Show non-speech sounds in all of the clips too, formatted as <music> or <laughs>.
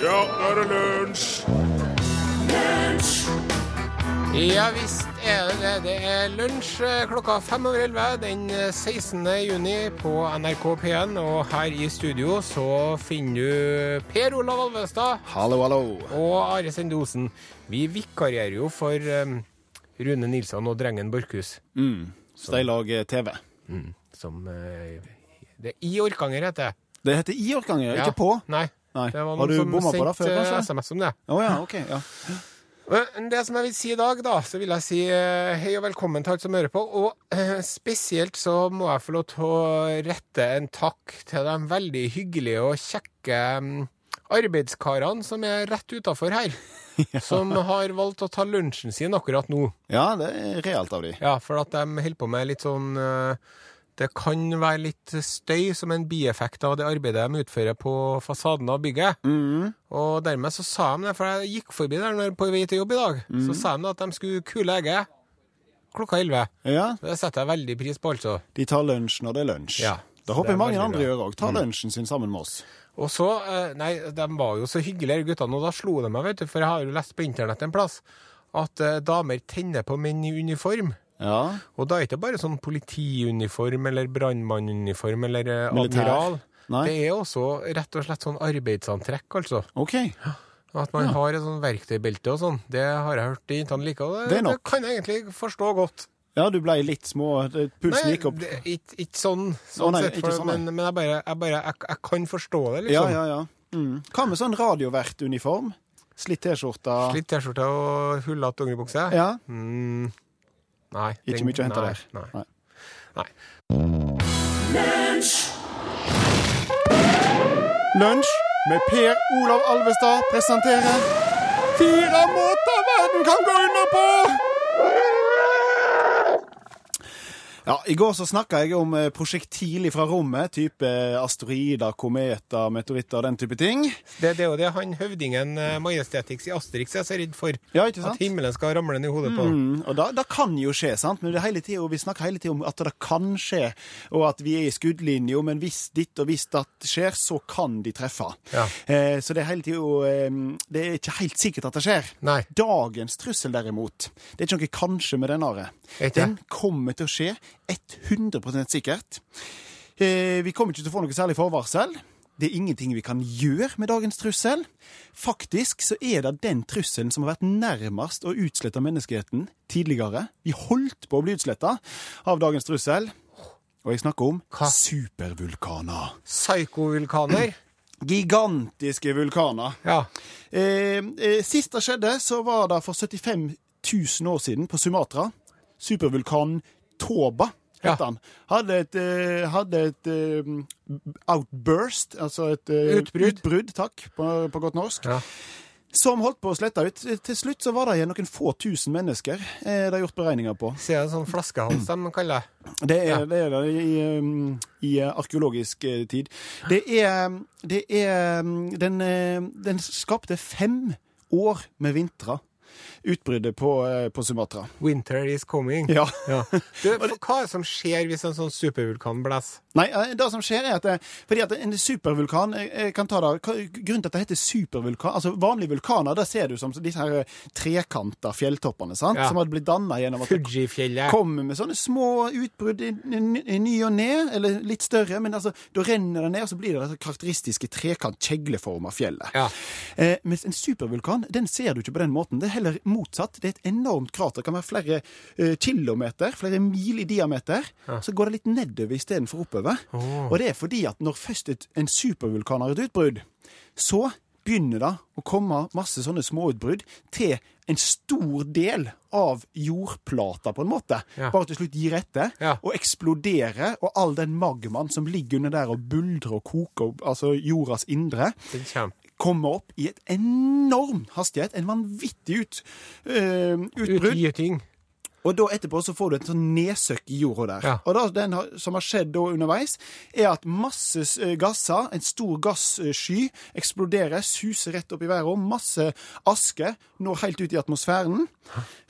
Ja, nå er det lunsj! Ja visst er det det. Det er lunsj eh, klokka fem over elleve den eh, 16. juni på NRK P1. Og her i studio så finner du Per Olav Alvestad Hallo, hallo. og Are Sendosen. Vi vikarierer jo for um, Rune Nilsson og drengen Borchhus. lager TV. Mm. Som uh, Det er i Orkanger, heter det. Det heter I Orkanger, Ja. ikke på? Nei. Nei. Det var Har noen du som bomma på det før, kanskje? SMS om det. Oh, ja, OK. ja. Det som jeg vil si i dag, da, så vil jeg si eh, hei og velkommen til alt som hører på. Og eh, spesielt så må jeg få lov til å rette en takk til de veldig hyggelige og kjekke mm, arbeidskarene som er rett utafor her. <laughs> Som har valgt å ta lunsjen sin akkurat nå. Ja, det er realt av de. Ja, for at de holder på med litt sånn eh, Det kan være litt støy som en bieffekt av det arbeidet de utfører på fasaden av bygget. Mm. Og dermed så sa de det, for jeg gikk forbi der når, på vei til jobb i dag, Mm. så sa de at de skulle kule egget klokka 11. Ja, Det setter jeg veldig pris på, altså. de tar lunsj når det er lunsj. Ja, Det håper er jeg mange andre. Mm. gjør òg. Tar lunsjen sin sammen med oss. Og så, eh, nei, de var jo så hyggelige, guttene, og da slo de meg, vet du, for jeg har jo lest på internett en plass, at eh, damer tenner på menn i uniform. Ja. Og da er det ikke bare sånn politiuniform eller brannmannuniform eller eh, admiral. Det er også rett og slett sånn arbeidsantrekk, altså. OK. At man har et sånn verktøybelte og sånn. Det har jeg hørt jentene liker, og Det det, det, kan jeg egentlig forstå godt. Ja, du ble litt små Pulsen Nei, gikk opp. ikke ikke sånn, sånn nei, sett, for, sånn, men, men jeg bare, jeg, bare jeg, jeg kan forstå det, liksom. ja, ja. Mm. Hva med sånn radiovertuniform? Slitt T-skjorte? Slitt T-skjorte og hullete dongeribukse? Ja. Mm, nei. Ikke mye å hente der. Nei. Nei. nei. Lunsj med Per Olav Alvestad presenterer Fire måter verden kan gå under på! Ja, I går så snakka jeg om eh, prosjektil fra rommet, type asteroider, kometer, meteoritter og den type ting. Det, det er jo det han høvdingen Majestetics i Asterix er så redd for. Ja, ikke At himmelen skal ramle ned i hodet på. Mm, og da, da kan jo skje, sant? Men det hele tiden, vi snakker hele tida om at det kan skje, og at vi er i skuddlinja, men hvis ditt og hvis datt skjer, så kan de treffe. Ja. Eh, så det er hele tida eh, Det er ikke helt sikkert at det skjer. Nei. Dagens trussel, derimot, det er ikke noe kanskje med den. Den kommer til å skje 100% sikkert. Eh, vi kommer ikke til å få noe særlig forvarsel. Det er ingenting vi kan gjøre med dagens trussel. Faktisk så er det den trusselen som har vært nærmest å utslette menneskeheten tidligere. Vi holdt på å bli utsletta av dagens trussel. Og jeg snakker om Hva? supervulkaner. Psykovulkaner. <clears throat> Gigantiske vulkaner. Ja. Eh, eh, sist det skjedde, så var det for 75 000 år siden på Sumatra. Supervulkanen Toba Ja. han. Hadde et, eh, hadde et eh, outburst, altså et eh, Utbrudd. utbrud, takk, på, på godt norsk, ja. som holdt på å slette ut. Til slutt så var det igjen noen få tusen mennesker eh, det er gjort beregninger på. Ser er en sånn flaskehals de kaller det. Det er Ja. det, er det i, um, i arkeologisk tid. Det er, det er um, den, den skapte fem år med vintre. Utbruddet på, uh, på Sumatra. Winter is coming. Ja. Ja. <laughs> Du, for hva er det som skjer hvis en sånn supervulkan blåser? Nei, uh, det som skjer er at uh, Fordi at en supervulkan jeg, jeg kan ta det, Grunnen til at det heter supervulkan altså Vanlige vulkaner det ser du som disse her trekanta fjelltoppene sant? Ja. som hadde blitt danna gjennom at det kommer med sånne små utbrudd i, ny og ne, eller litt større, men altså, da renner det ned, og så blir det det karakteristiske trekant-kjegleforma fjellet. Ja. Eh, mens en supervulkan, den ser du ikke på den måten. Det er heller motsatt. Det er et enormt krater. Det kan være flere eh, kilometer, flere mil i diameter. Så går det litt nedover istedenfor oppover. Og det er fordi at når først et, en supervulkan har et utbrudd, så begynner det å komme masse sånne småutbrudd til en stor del av jordplata, på en måte. Ja. Bare til slutt gir etter Ja. og eksploderer, og all den magmaen som ligger under der og buldrer og koker, altså jordas indre, kommer opp i et enorm hastighet. En vanvittig ut, øh, utbrudd. Utgyting. Og da etterpå så får du et sånn nedsøkk i jorda der. Ja. Og da, den har, som har skjedd da underveis, er at masse eh, gasser, en stor gassky, eksploderer, suser rett opp i været. Masse aske når helt ut i atmosfæren.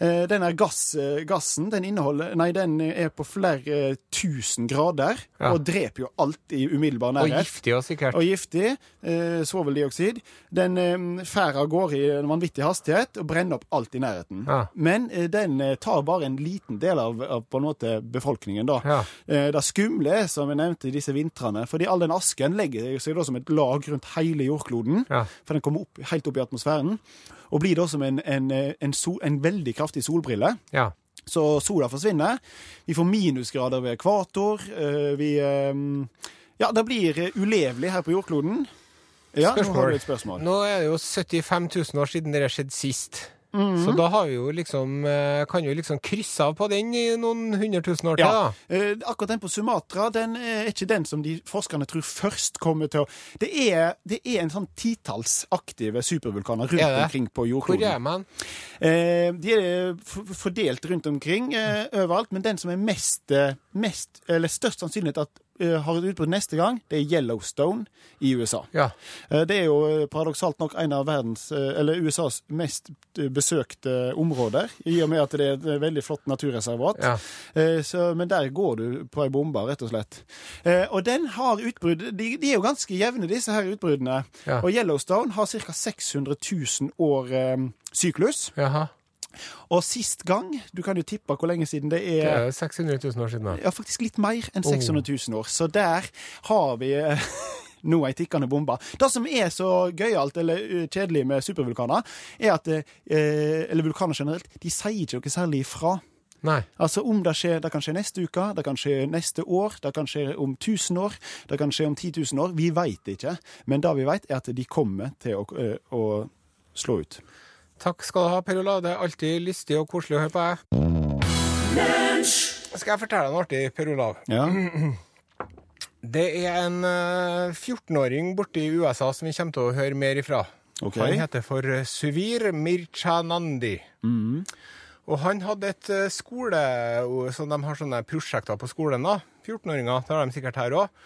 Eh, den her gass, eh, gassen, den inneholder Nei, den er på flere eh, tusen grader Ja. og dreper jo alt i umiddelbar nærhet. Og giftig også, sikkert. Og giftig. Eh, svoveldioksid. Den eh, fær av gårde i en vanvittig hastighet og brenner opp alt i nærheten. Ja. Men eh, den tar bare en liten del av, av på en måte befolkningen, da. Ja. Eh, det skumle som jeg nevnte, i disse vintrene. Fordi all den asken legger seg da som et lag rundt hele jordkloden. Ja. For den kommer opp, helt opp i atmosfæren. Og blir da som en, en, en, sol, en veldig kraftig solbrille. Ja. Så sola forsvinner. Vi får minusgrader ved ekvator. eh, Vi eh, Ja, det blir ulevelig her på jordkloden. Ja, nå har du et spørsmål. Nå er det jo 75 000 år siden det skjedde sist. Mhm. Så da har vi jo liksom, eh, kan vi liksom krysse av på den i noen hundre tusen år til, Ja. da. Eh, akkurat den på Sumatra den er ikke den som de forskerne tror først kommer til å Det er, det er en sånn titalls aktive supervulkaner rundt omkring på jordkloden. Hvor er man? Eh, de er fordelt rundt omkring eh, overalt, men den som er mest, eh, mest eller størst sannsynlighet at eh, har et utbrudd neste gang, det er Yellowstone i USA. Ja. Eh, Det er jo eh, paradoksalt nok en av verdens, eh, eller USAs mest eh, besøkte områder, i og med at det er et eh, veldig flott naturreservat. Ja. Eh, Så, men der går du på ei bombe, rett og slett. Eh, Og den har utbrudd de, de er jo ganske jevne, disse her utbruddene. Ja. Og Yellowstone har ca. 600 000 år eh, syklus. Jaha. Og sist gang Du kan jo tippe hvor lenge siden det Det er. er 600 000 år siden, da. Ja, faktisk litt mer enn Oh. 600 000 år. Så der har vi eh, <laughs> nå ei tikkende bombe. Det som er så gøyalt eller eh, kjedelig med supervulkaner, er at eh, Eller vulkaner generelt, de sier ikke noe særlig ifra. Nei. Altså om det skjer, det kan skje neste uke, det kan skje neste år, det kan skje om 1000 år, det kan skje om 10 000 år. Vi veit ikke. Men det vi veit, er at de kommer til å, å slå ut. Takk skal du ha, Per Olav. Det er alltid lystig og koselig å høre på deg. Skal jeg fortelle deg noe artig, Per Olav? Ja. <clears throat> Det er en eh, 14-åring borte i USA som vi kommer til å høre mer ifra. Okay. Han heter for eh, Suvir Mirchanandi. Mm. Og han hadde et eh, skole... Så de har sånne prosjekter på skolen, da. 14-åringer. Det har de sikkert her òg.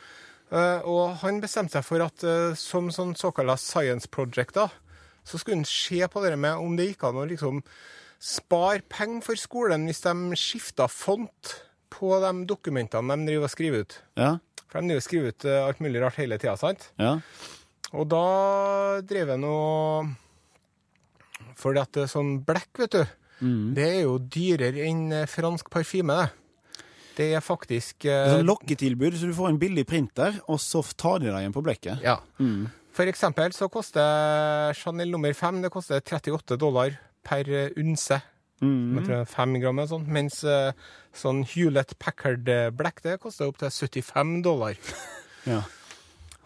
Og han bestemte seg for at eh, som sånn såkalte science project, da, så skulle en se på det med om det gikk an å liksom spare penger for skolen hvis de skifta font på de dokumentene de driver og skriver ut. Ja. For de driver og skriver ut eh, alt mulig rart hele tida, sant? Ja. Og da drev jeg noe For at det er sånn blekk, vet du, Mm. det er jo dyrere enn eh, fransk parfyme, det. Det er faktisk Det er eh, sånn lokketilbud, så du får en billig printer, og så tar de deg igjen på blekket. Ja. Mm. For eksempel så koster Chanel nummer fem det koster 38 dollar per unse. Mm. Jeg er fem gram og sånn. Mens eh, sånn Hewlett Packard eh, Black det koster opp til 75 dollar. <laughs> Ja.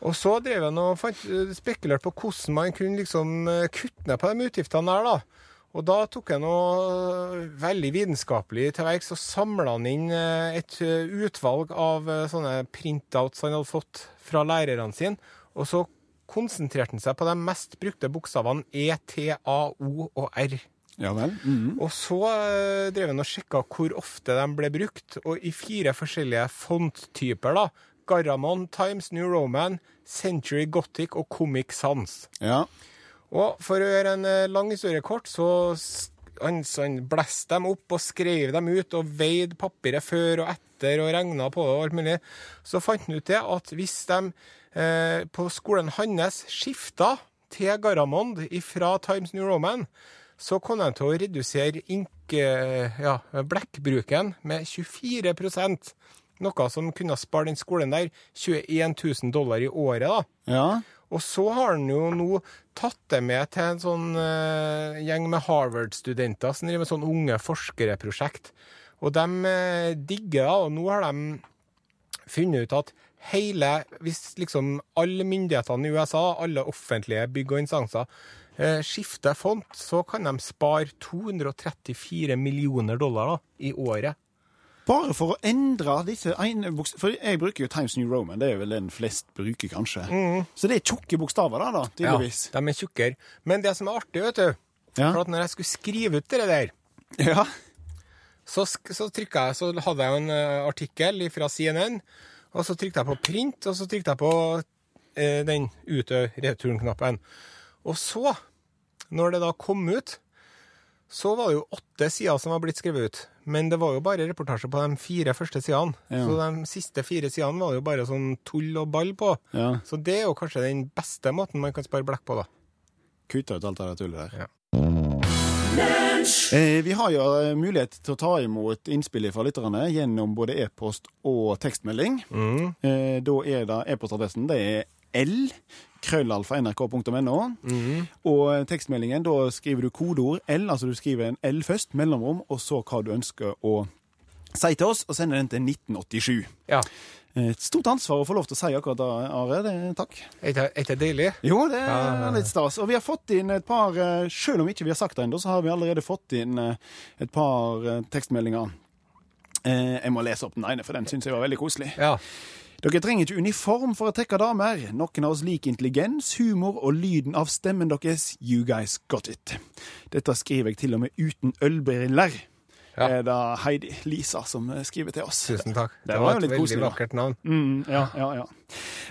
Og så drev han og eh, spekulerte på hvordan man kunne liksom kutte ned på de utgiftene der, da. Og da tok han noe veldig vitenskapelig til verks og samla han inn et utvalg av sånne printouts han hadde fått fra lærerne sine. Og så konsentrerte han seg på de mest brukte bokstavene E, T, A, O og R. ja vel. Mm. Og så eh, drev han og sjekka hvor ofte de ble brukt, og i fire forskjellige fonttyper, da. Garamond, Times New Roman, Century Gothic og Comic Sans. Ja. Og for å gjøre en eh, lang historie kort, så han, så han blæste dem opp og skrev dem ut og veide papiret før og etter og regna på det og alt mulig. Så fant han ut det at hvis de eh, på skolen hans skifta til Garamond fra Times New Roman, så kom de til å redusere ink, eh, ja, blekkbruken med 24% Noe som kunne spare den skolen der 21 000 dollar i året. da. Ja. Og så har han jo nå tatt det med til en sånn uh, gjeng med Harvard-studenter som driver med sånn unge forskere-prosjekt. Og de uh, digger det, og nå har de funnet ut at hele Hvis liksom alle myndighetene i USA, alle offentlige bygg og instanser, eh, skifter font, så kan de spare 234 millioner dollar da, i året. Bare for å endre disse ene For jeg bruker jo Times New Roman, det er vel den flest bruker, kanskje. Så det er tjukke bokstaver, da, da tydeligvis. de er tjukkere. Men det som er artig, vet du, Ja. for at når jeg skulle skrive ut det der Ja. Så, så trykka jeg, så hadde jeg en eh, artikkel fra CNN, og så trykte jeg på print, og så trykte jeg på eh, den utø-returen-knappen. Og så, når det da kom ut, så var det jo åtte sider som var blitt skrevet ut. Men det var jo bare reportasje på de fire første sidene. Ja. Så de siste fire sidene var det jo bare sånn tull og ball på. Ja. Så det er jo kanskje den beste måten man kan spare blekk på, da. Kutte ut alt det der tullet der. Ja. Eh, vi har jo eh, mulighet til å ta imot innspill fra lytterne gjennom både e-post og tekstmelding. Mm. Eh, da er det e-postadressen. Det er l. Krøllalfa.nrk.no. Mm. Og tekstmeldingen, da skriver du kodeord L, altså du skriver en L først, mellomrom, og så hva du ønsker å si til oss, og sender den til 1987. Ja. Et stort ansvar å få lov til å si akkurat det, Are. Det, takk. Er ikke det deilig? Jo, det er litt stas. Og vi har fått inn et par eh, Selv om ikke vi har sagt det ennå, så har vi allerede fått inn eh, et par eh, tekstmeldinger. Jeg må lese opp den ene, for den syns jeg var veldig koselig. Ja. Dere trenger ikke uniform for å trekke damer. Noen av oss liker intelligens, humor og lyden av stemmen deres. You guys got it. Dette skriver jeg til og med uten ølbriller. Ja. Er det Heidi Lisa som eh, skriver til oss. Tusen takk. Det Det, var var, et veldig koselig, vakkert navn. Mm, ja, ja, ja.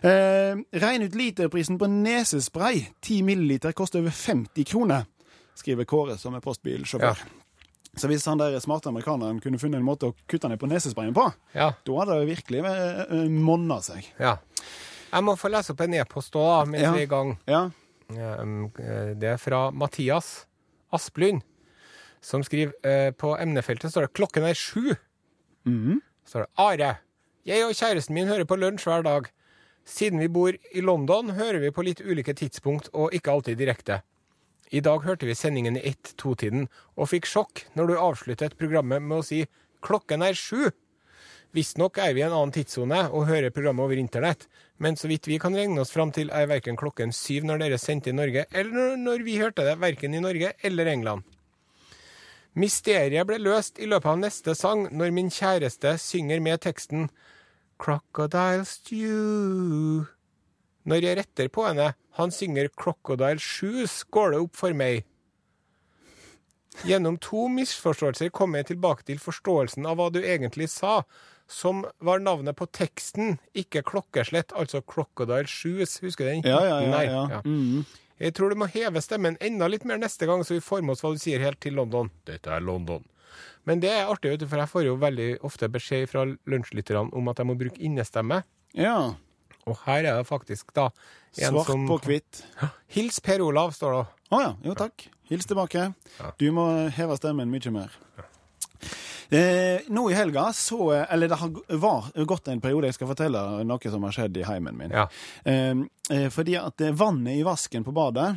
Eh, regn ut literprisen på nesespray. 10 milliliter koster over 50 kroner, skriver Kåre, som er postbilsjåfør. Så hvis han der smarte amerikaneren kunne funnet en måte å kutte ned på nesesprayen på, Ja. da hadde det virkelig uh, monna seg. ja. Jeg må få lese opp en e-post òg, mens Ja. vi er i gang. Ja. Eh, Det er fra Mathias Asplund, som skriver eh, på emnefeltet står det 'Klokken er sju'. Så står det 'Are, jeg og kjæresten min hører på lunsj hver dag. Siden vi bor i London, hører vi på litt ulike tidspunkt, og ikke alltid direkte. I dag hørte vi sendingen i ett-to-tiden, og fikk sjokk når du avsluttet programmet med å si 'klokken er sju'. Visstnok er vi i en annen tidssone og hører programmet over internett, men så vidt vi kan regne oss fram til, er verken klokken syv når dere sendte i Norge, eller når vi hørte det, verken i Norge eller England. Mysteriet ble løst i løpet av neste sang, når min kjæreste synger med teksten Crocodile stew. Når jeg retter på henne, han synger Crocodile shoes, går det opp for meg. Gjennom to misforståelser kom jeg tilbake til forståelsen av hva du egentlig sa, som var navnet på teksten, ikke klokkeslett, altså Crocodile shoes. Husker du den? Ja, ja, ja. ja. ja. Mhm. Jeg tror du må heve stemmen enda litt mer neste gang, så vi får med oss hva du sier helt til London. Dette er London. Men det er artig, for jeg får jo veldig ofte beskjed fra lunsjlytterne om at jeg må bruke innestemme. ja. Og her er det faktisk da en Svart som på hvitt. Hils Per Olav, står det. Å ja. Jo, takk. Hils tilbake. Ja. Du må heve stemmen mye mer. Eh, nå i helga så Eller det har, var gått en periode jeg skal fortelle noe som har skjedd i heimen min. Ja. Eh, eh, fordi at eh, vannet i vasken på badet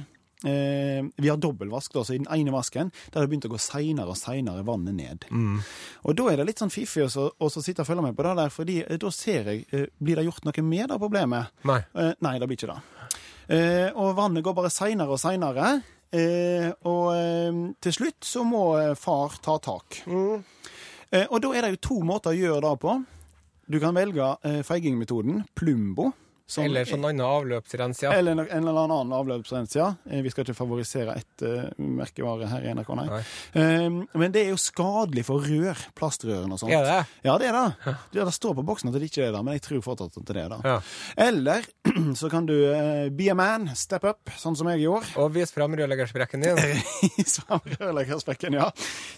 eh, Vi har dobbeltvask, da, så i den ene vasken der har det begynt å gå seinere og seinere vannet ned. Og da er det litt sånn fiffig å så- å sitte og følge med på det der, fordi eh, da ser jeg eh, Blir det gjort noe med det problemet? Nei. Eh, nei, det blir ikke det. Eh, og vannet går bare seinere og seinere. Eh, og eh, til slutt så må eh, far ta tak. Eh, og da er det jo to måter å gjøre det på. Du kan velge eh, feigingmetoden, Plumbo. Som Eller er- sånn annen avløpsrens, ja. eller en eller annen avløpsrens, ja. Eh, Vi skal ikke favorisere ett uh, merkevare her i NRK, nei. Nei. Um, men det er jo skadelig for rør, plastrørene og sånt. Er det? Ja, det er det. Ja, det står på boksen at det ikke er det, men jeg tror fortsatt at det er det. Ja. Eller <clears throat> så kan du uh, be a man, step up, sånn som jeg gjorde. Og vis fram rørleggersprekken din. <laughs> vis fram rørleggersprekken, ja.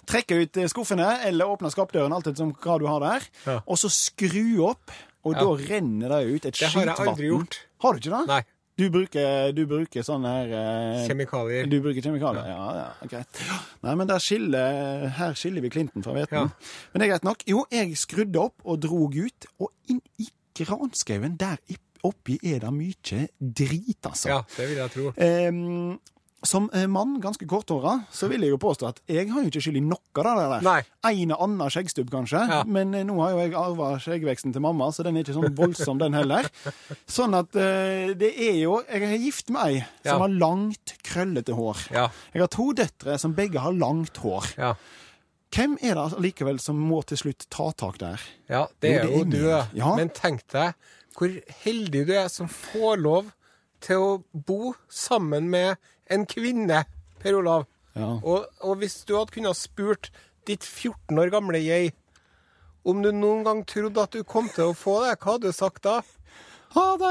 Trekke ut skuffene, eller åpne skapdøren, alt etter som hva du har der. Ja. Og så skru opp, og Ja. da renner det ut et Det har jeg aldri gjort. Har du ikke det? Nei. Du bruker, du bruker sånne her eh, Kjemikalier. Du bruker kjemikalier? Ja, ja, greit. Nei, men skiller, her skiller vi Clinton fra hveten. Ja. Men det er greit nok. Jo, jeg skrudde opp og drog ut, og inn i granskauen der oppi er det mye drit, altså. Ja, det vil jeg tro. Ehm, som eh, mann, ganske korthåra, så vil jeg jo påstå at jeg har jo ikke skyld i noe av det der. Nei. En og annen skjeggstubb, kanskje, Ja. men eh, nå har jo jeg arva skjeggveksten til mamma, så den er ikke sånn voldsom, den heller. <laughs> Sånn at uh, det er jo Jeg er gift med ei som Ja. har langt, krøllete hår. Ja. Jeg har to døtre som begge har langt hår. Ja. Hvem er det likevel som må til slutt ta tak der? Ja, det Jo, er det jo er du. Men tenk deg hvor heldig du er som får lov til å bo sammen med en kvinne, Per Olav. Ja. Og, og hvis du hadde kunnet spurt ditt 14 år gamle jeg, om du noen gang trodde at du kom til å få det, hva hadde du sagt da? Ja, det,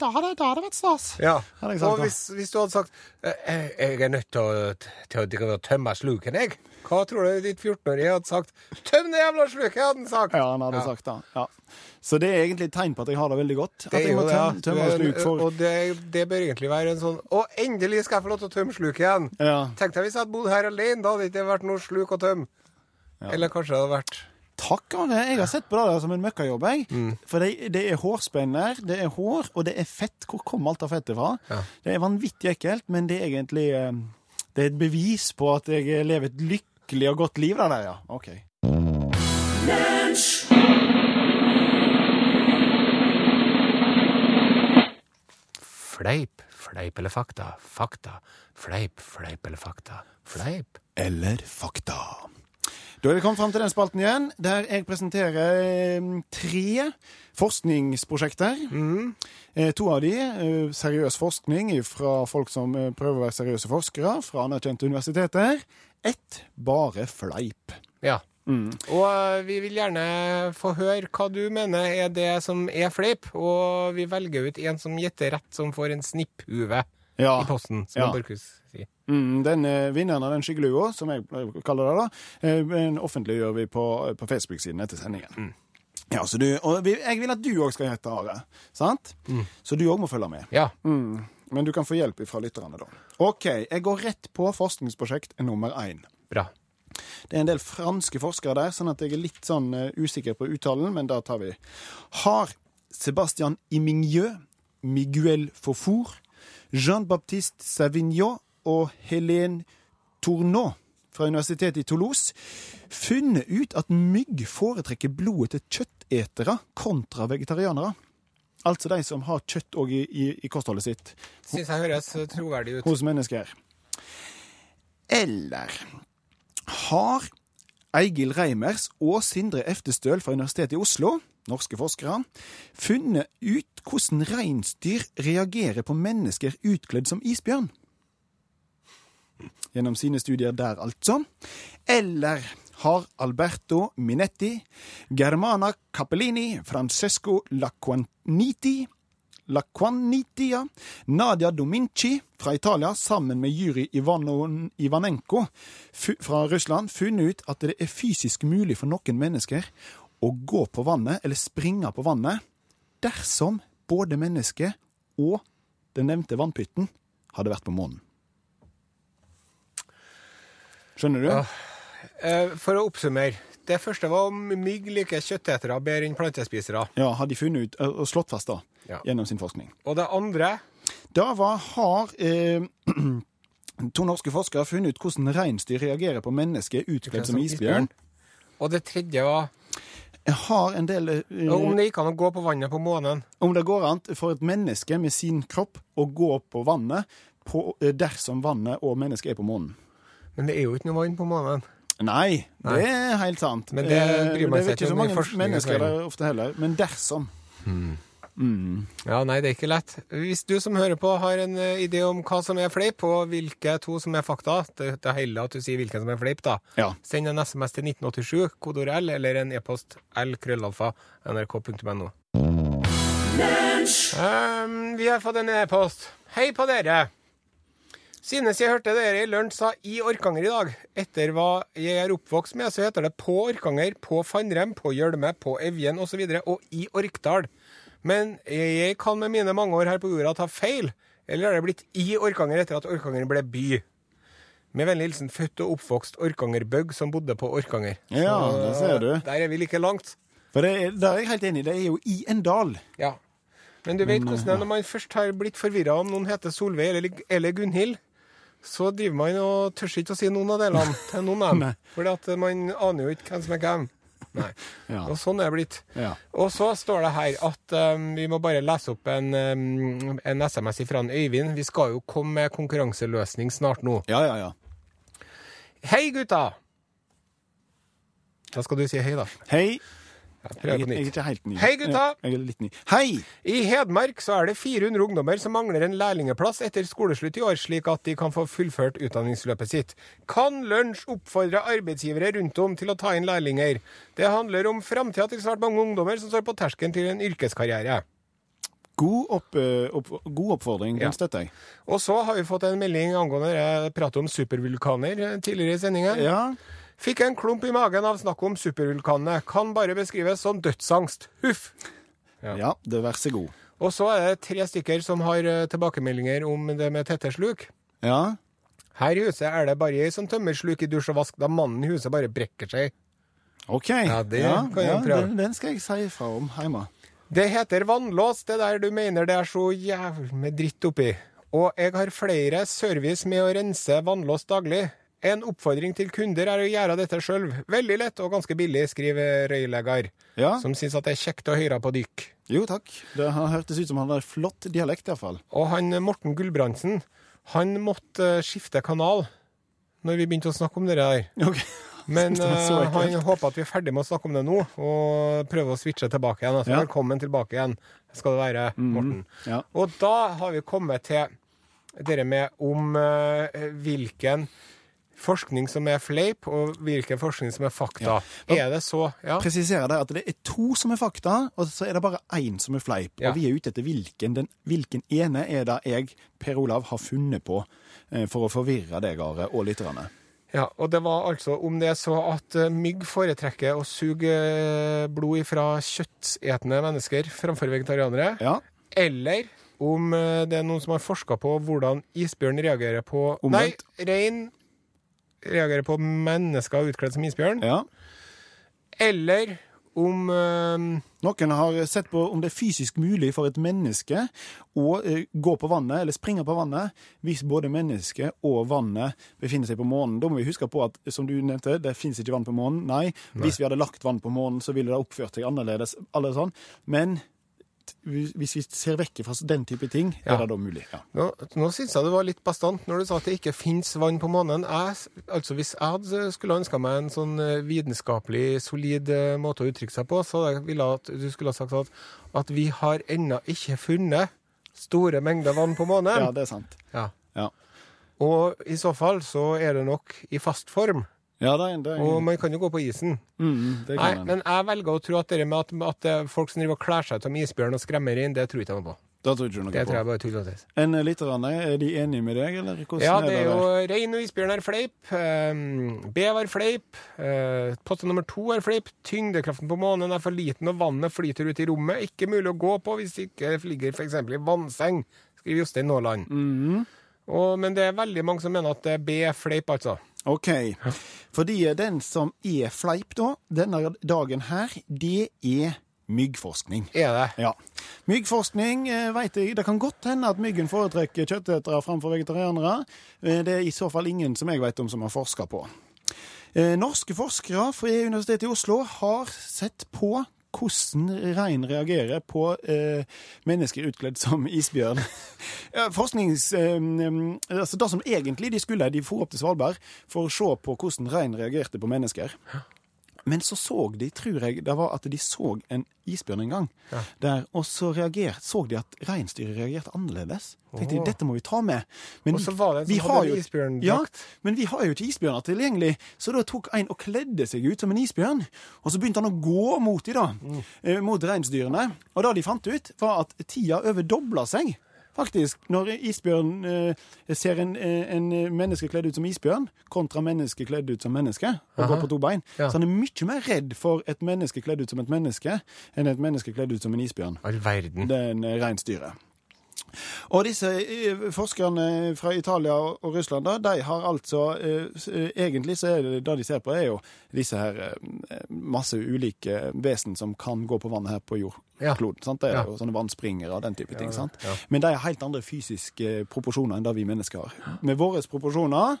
det, hadde- vært stas. Ja, Og hvis, hvis du hadde sagt «Eh, Jeg er nødt til å, til å, drive og tømme sluken, jeg. Hva tror du ditt 14-årige hadde sagt? Tøm det jævla sluket, hadde han sagt. Ja, han hadde Ja. sagt det. Ja. Så det er egentlig et tegn på at jeg har det veldig godt. Det at jeg må tømme, tømme sluk for Og det, det bør egentlig være en sånn Å, endelig skal jeg få lov til å tømme sluket igjen. Ja. Tenk deg hvis jeg hadde bodd her alene, da hadde det ikke vært noe sluk å tømme. Eller kanskje det hadde vært Takk, Are. Jeg har sett på det som en møkkajobb. jeg. Mm. For det, det er hårspenner, det er hår, og det er fett. Hvor kom alt av fettet fra? Ja. Det er vanvittig ekkelt, men det er egentlig eh, Det er et bevis på at jeg lever et lykkelig og godt liv. Der, ja. OK. fleip, fleip eller fakta, fakta, fleip, fleip eller fakta, fleip. Eller fakta. Da er vi kommet fram til den spalten igjen, der jeg presenterer eh, tre forskningsprosjekter. Mm. To av de eh, seriøs forskning fra folk som eh, prøver å være seriøse forskere fra anerkjente universiteter. Ett bare fleip. Ja. Og eh, vi vil gjerne få høre hva du mener er det som er fleip, og vi velger ut en som gjetter rett, som får en snipphue Ja. i posten, som Ja. Borchhus sier. Mm, den eh, vinneren av den skyggelua, som jeg eh, kaller det, da, eh, offentliggjør vi på, på Facebook-siden etter sendingen. Ja, så du, og jeg vil at du òg skal gjette, Are. Sant? Så du òg må følge med. Ja. Mm. Men du kan få hjelp fra lytterne, da. OK, jeg går rett på forskningsprosjekt nummer én. Bra. Det er en del franske forskere der, sånn at jeg er litt sånn uh, usikker på uttalen, men da tar vi. Har Sebastian Imigneux, Miguel Fofour, Jean-Baptiste Savignon og Helene Tourneau fra Universitetet i Toulouse funnet ut at mygg foretrekker blodet til kjøttetere kontra vegetarianere? Altså de som har kjøtt òg i, i, i kostholdet sitt Syns jeg høres troverdig ut. hos mennesker. Eller har Eigil Reimers og Sindre Eftestøl fra Universitetet i Oslo, norske forskere, funnet ut hvordan reinsdyr reagerer på mennesker utkledd som isbjørn? Gjennom sine studier der, altså. Eller har Alberto Minetti, Germana Cappellini, Francesco Laquaniti Laquanitia. Nadia Dominci fra Italia sammen med Ivano- Ivanenko fra Russland funnet ut at det er fysisk mulig for noen mennesker å gå på vannet eller springe på vannet dersom både mennesket og den nevnte vannpytten hadde vært på månen. Skjønner du? Ja. Eh, For å oppsummere. Det første var om mygg liker kjøttetere bedre enn plantespisere. Ja, har de funnet ut og slått fast da, Ja. gjennom sin forskning. Og det andre Da var, har eh, <clears throat> to norske forskere funnet ut hvordan reinsdyr reagerer på mennesker utkledd som isbjørn. Og det tredje var Jeg har en del uh, om det gikk an å gå på vannet på månen. Om det går an for et menneske med sin kropp å gå på vannet på, eh, dersom vannet og mennesket er på månen. Men det er jo ikke noe vann på månen. Nei, Nei. det er helt sant. Men det Eh, bryr man seg ikke så mange mennesker der ofte heller. Men dersom. Ja, nei, det er ikke lett. Hvis du som hører på har en uh, idé om hva som er fleip, og hvilke to som er fakta, det, det heldig at du sier hvilken som er fleip, da. Ja. Send en SMS til 1987, kodeord L, eller en e-post l-krøllalfa nrk.no. Um, vi har fått en e-post. Hei på dere! Synes jeg hørte dere i lunsj sa i Orkanger i dag. Etter hva jeg er oppvokst med, så heter det på Orkanger, på Fannrem, på Gjølme, på Evjen osv. Og, så videre, og i Orkdal. Men jeg kan med mine mange år her på jorda ta feil. Eller er det blitt i Orkanger etter at Orkanger ble by? Med vennlig hilsen født og oppvokst Orkanger-bøgg som bodde på Orkanger. Ja, det ser du. Der er vi like langt. For det er, der er jeg helt enig. Det er jo i en dal. Ja. Men du vet hvordan det er når man først har blitt forvirra om noen heter Solveig eller, eller Gunhild. Så driver man og tør ikke å si noen av delene <laughs> til noen av dem. For man aner jo ikke hvem som er hvem. Nei. <laughs> Ja. Og sånn er det blitt. Ja. Og så står det her at um, vi må bare lese opp en, um, en SMS fra Øyvind. Vi skal jo komme med konkurranseløsning snart nå. Ja, ja, ja. Hei, gutta! Da skal du si hei, da. Hei. Jeg, er ikke helt ny. Hei, gutta! Jeg, er litt ny. Hei! I Hedmark så er det 400 ungdommer som mangler en lærlingeplass etter skoleslutt i år, slik at de kan få fullført utdanningsløpet sitt. Kan Lunsj oppfordre arbeidsgivere rundt om til å ta inn lærlinger? Det handler om framtida til svært mange ungdommer som står på terskelen til en yrkeskarriere. God, opp, eh, opp, god oppfordring. Ja. Den støtter jeg. Og så har vi fått en melding angående jeg pratet om supervulkaner eh, tidligere i sendingen. Ja. Fikk en klump i magen av snakk om supervulkanene. Kan bare beskrives som dødsangst. Huff. Ja. ja, det vær så god. Og så er det tre stykker som har eh, tilbakemeldinger om det med tette sluk. Ja. Her i huset er det bare ei som tømmer sluk i dusj og vask, da mannen i huset bare brekker seg. OK. Ja, det kan jeg prøve. Den, den skal jeg si fra om hjemme. Det heter vannlås, det der du mener det er så jævlig med dritt oppi. Og jeg har flere service med å rense vannlås daglig. En oppfordring til kunder er å gjøre dette sjøl. Veldig lett og ganske billig, skriver røylegger, Ja. som syns at det er kjekt å høre på dykk. Jo, takk. Det har hørtes ut som han hadde flott dialekt, iallfall. Og han Morten Gulbrandsen, han måtte eh, skifte kanal når vi begynte å snakke om det der. Okay. <laughs> Men <laughs> eh, han håper at vi er ferdig med å snakke om det nå, og prøver å switche tilbake igjen. Altså, Ja. Velkommen tilbake igjen skal det være, Morten. Ja. Og da har vi kommet til dere med om uh, hvilken forskning som er fleip, og hvilken forskning som er fakta. Ja. Er det så? Ja. Presiserer der at det er to som er fakta, og så er det bare én som er fleip. Ja. Og vi er ute etter hvilken. Den, hvilken ene er det jeg, Per Olav, har funnet på eh, for å forvirre deg, Are, og lytterne. Ja, og det var altså om det er så at eh, mygg foretrekker å suge eh, blod fra kjøttetende mennesker framfor vegetarianere, Ja. eller om det er noen som har forska på hvordan isbjørn reagerer på Omvendt. Nei, rein reagerer på mennesker utkledd som isbjørn. ja. Eller om eh, Noen har sett på om det er fysisk mulig for et menneske å eh, gå på vannet, eller springe på vannet, hvis både mennesket og vannet befinner seg på månen. Da må vi huske på at, som du nevnte, det fins ikke vann på månen. Nei. Hvis vi hadde lagt vann på månen, så ville det oppført seg annerledes. Alle sånn. Men hvis vi ser vekk fra den type ting, Ja. er det da mulig. Ja. Nå, nå syns jeg det var litt bastant når du sa at det ikke fins vann på månen. Jeg, altså Hvis jeg skulle ønska meg en sånn eh, vitenskapelig, solid eh, måte å uttrykke seg på, så ville jeg at du skulle ha sagt at, at vi har ennå ikke funnet store mengder vann på månen. ja, det er sant. Ja. Ja. Og i så fall så er det nok i fast form. Ja, det er, det er, Og man kan jo gå på isen. mm, det Nei, men jeg velger å tro at det med at, at er folk som driver og kler seg ut som isbjørn og skremmer inn, det tror ikke jeg noe på. Det tror ikke noe Det tror på. jeg bare og tøys. En eh, lytterne, er de enige med deg, eller hvordan Ja, er det det? er jo rein og isbjørn er fleip. Um, Bev er fleip. Uh, Potte nummer to er fleip. Tyngdekraften på månen er for liten, og vannet flyter ut i rommet. Ikke mulig å gå på hvis det ikke ligger f.eks. i vannseng, skriver Jostein Nåland. Mhm. Og, men det er veldig mange som mener at det er B er fleip, altså. OK. Fordi den som er fleip, da, denne dagen her, det er myggforskning. Er det? Ja. Myggforskning veit jeg Det kan godt hende at myggen foretrekker kjøttetere framfor vegetarianere. Eh, det er i så fall ingen som jeg vet om som har forska på. Eh, norske forskere fra Universitetet i Oslo har sett på hvordan rein reagerer på eh, mennesker utkledd som isbjørn. <laughs> forsknings... Eh, mm, altså det som egentlig de skulle, de for opp til Svalbard for å se på hvordan rein reagerte på mennesker. Men så så de, tror jeg, det var at de så en isbjørn en gang. Ja. Der, og så reagert, så de at reinsdyret reagerte annerledes. Tenkte de, dette må vi ta med. Men Og så var det en vi som hadde jo- isbjørn isbjørndrakt. Ja, men vi har jo ikke isbjørner tilgjengelig, så da tok en og kledde seg ut som en isbjørn. Og så begynte han å gå mot de da, Mm. eh, mot reinsdyrene. Og det de fant ut, var at tida overdobla seg. Faktisk, når isbjørn eh, ser en, eh, en menneske kledd ut som isbjørn, kontra menneske kledd ut som menneske, og Aha. går på to bein, Ja. så han er mye mer redd for et menneske kledd ut som et menneske, enn et menneske kledd ut som en isbjørn. All verden. Det er eh, reinsdyret. Og disse eh, forskerne fra Italia og Russland, da, de har altså eh, Egentlig så er det det de ser på, er jo disse her eh, masse ulike vesen som kan gå på vannet her på jordkloden. sant? Det er Ja. jo sånne vannspringere og den type ting. sant? ja. Men de har helt andre fysiske proporsjoner enn det vi mennesker har. Med våre proporsjoner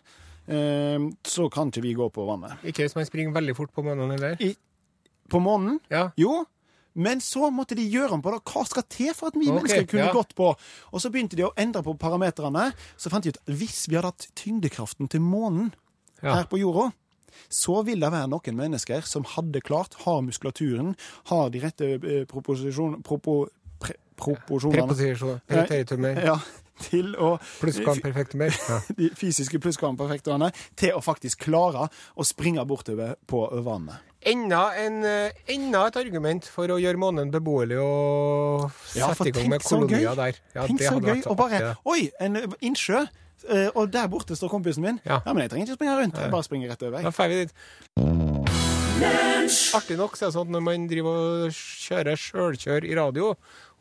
eh, så kan ikke vi gå på vannet. Ikke hvis man springer veldig fort på månen eller? I, på månen Ja. jo, men så måtte de gjøre om på det. Hva skal til for at vi okay, mennesker kunne ja. gått på? Og så begynte de å endre på parametrene. Så fant de ut at hvis vi hadde hatt tyngdekraften til månen Ja. her på jorda, så vil det være noen mennesker som hadde klart, har muskulaturen, har de rette eh, proposisjon, propo, pre, proporsjonene ja, til å. Ja. <laughs> de fysiske plusskvamperfektene til å faktisk klare å springe bortover på vannet. Enda, en, eh, enda et argument for å gjøre månen beboelig og Ja, sette i gang med kolonier der. Ja, Tenk det så gøy! Og bare. Oi, en innsjø! eh, Og der borte står kompisen min. Ja. Ja, men jeg trenger ikke springe rundt. Jeg bare springer rett over. Da får vi dit. Artig nok så er det sånn at når man driver og kjører sjølkjør i radio,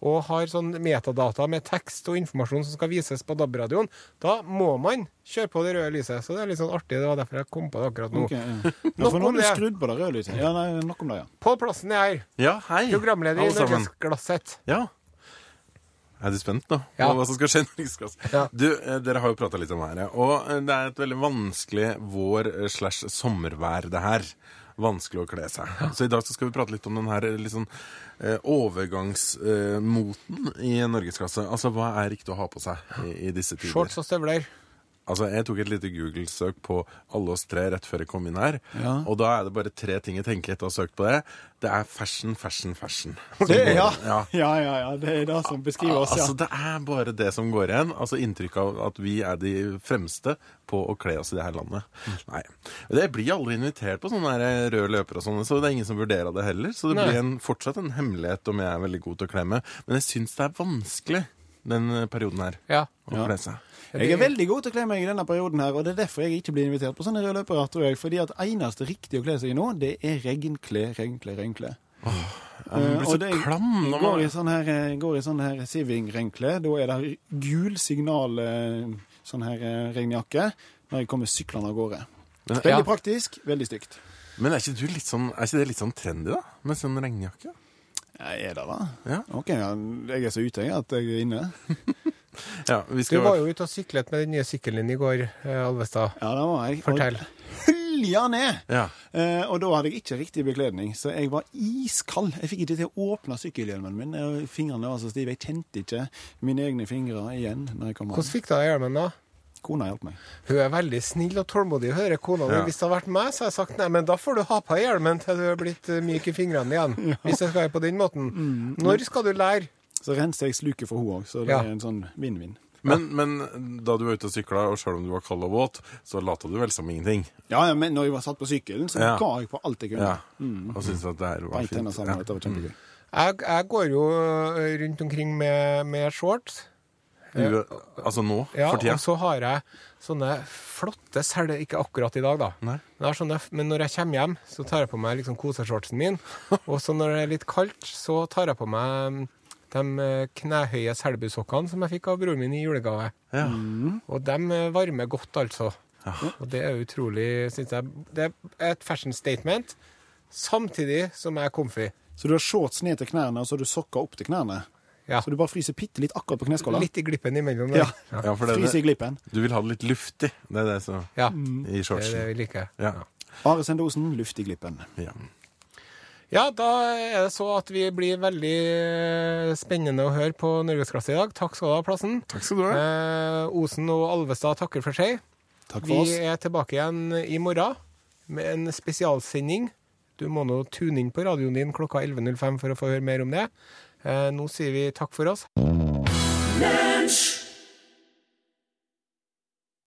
og har sånn metadata med tekst og informasjon som skal vises på DAB-radioen, da må man kjøre på det røde lyset. Så det er litt sånn artig. Det var derfor jeg kom på det akkurat nå. Okay, ja. Nok ja, om det. skrudd på det røde lyset. Ja, nei, nok om det, ja. Pål Plassen er her. Ja, hei. Programleder i. Norgesglasset. Ja. Er du spent nå? Ja. Hva som skal skje i Norgesklasse? Ja. Du, eh, dere har jo prata litt om været. Og eh, det er et veldig vanskelig vår- eh, slash sommervær, det her. Vanskelig å kle seg. Så i dag så skal vi prate litt om den her litt sånn eh, overgangsmoten i norgesklasse. Altså, hva er riktig å ha på seg i, i disse tider? Shorts og støvler. Altså, Jeg tok et lite Google-søk på alle oss tre rett før jeg kom inn her. Ja. Og da er det bare tre ting jeg tenker etter å ha søkt på det. Det er fashion, fashion, fashion. <laughs> Det, ja. Ja. ja, ja. Det er det som beskriver oss, ja. Altså, Det er bare det som går igjen. Altså Inntrykk av at vi er de fremste på å kle oss i det her landet. Nei. Det blir aldri invitert på sånne der røde løpere og sånne, så det er ingen som vurderer det heller. Så det Nei. blir en, fortsatt en hemmelighet om jeg er veldig god til å kle meg. Men jeg syns det er vanskelig den perioden her Ja. Ja. Jeg er veldig god til å kle meg i denne perioden her, og det er derfor jeg ikke blir invitert på sånne røde løpere, tror jeg. Fordi at eneste riktige å kle seg i nå, det er regnkle, regnkle, regnkle. Åh, man Eh, blir så klam når Går i sånn her, eh, går i sånn her Siving-regnkle. Da er det gul signal eh, sånn her eh, regnjakke når jeg kommer syklende av gårde. Veldig Ja. praktisk, veldig stygt. men er, ikke du litt sånn, er ikke det litt sånn trendy, da? Med sånn regnjakke? Ja, er det da? Ja. OK, ja, jeg er så ute jeg, at jeg er inne. <laughs> ja vi Du var jo ute og syklet med den nye sykkelen din i går, eh, Alvestad. Ja, det var jeg. Fortell. Og hølja ned! Ja. Eh, og da hadde jeg ikke riktig bekledning, så jeg var iskald. Jeg fikk ikke til å åpne sykkelhjelmen min. og Fingrene var så stive. Jeg kjente ikke mine egne fingre igjen når jeg kom Hvordan fikk du av hjelmen, da? Kona hjalp meg. Hun er veldig snill og tålmodig, hører kona. Ja. Hvis det hadde vært meg, så hadde jeg sagt nei, men da får du ha på hjelmen til du er blitt eh, myk i fingrene igjen. <laughs> Hvis det skal være på den måten. Når skal du lære? Så renser jeg sluket for henne òg, så det Ja. er en sånn vinn-vinn. Men, men da du var ute og sykla, og selv om du var kald og våt, så lata du vel som ingenting? Ja, ja, men når jeg var satt på sykkelen, så Ja. ga jeg på alt jeg kunne. Ja. Og syntes at det her var Beint fint. sammen, Ja. det var kjempegøy. Jeg, jeg går jo eh, rundt omkring med, med shorts. Du, altså nå, Ja, for tida? og så har jeg sånne flotte selger, ikke akkurat i dag, da. Men, jeg sånne, men når jeg kommer hjem, så tar jeg på meg liksom koseshortsen min. <laughs> Og så når det er litt kaldt, så tar jeg på meg mm, de eh, knehøye selbusokkene som jeg fikk av broren min i julegave. Ja. Og de eh, varmer godt, altså. Og det er utrolig, syns jeg. Det er et fashion statement, samtidig som jeg er comfy. Så du har shorts ned til knærne, og så har du sokker opp til knærne? Ja. Så du bare fryser bitte litt akkurat på kneskåla? Litt i glippen imellom. Ja. der. ja, for det, Fryser i glippen. du vil ha det litt luftig. Det er det som ja. I Det er det vi liker. Ja. Are Sendosen, luft i glippen. ja. Ja, da er det så at vi blir veldig eh, spennende å høre på Norgesklasse i dag. Takk skal du ha, Plassen. Takk skal du ha. Eh, Osen og Alvestad takker for seg. Takk Vi oss. Vi er tilbake igjen i morgen med en spesialsending. Du må nå tune inn på radioen din klokka 11.05 for å få høre mer om det. Eh, nå sier vi takk for oss. Lunsj!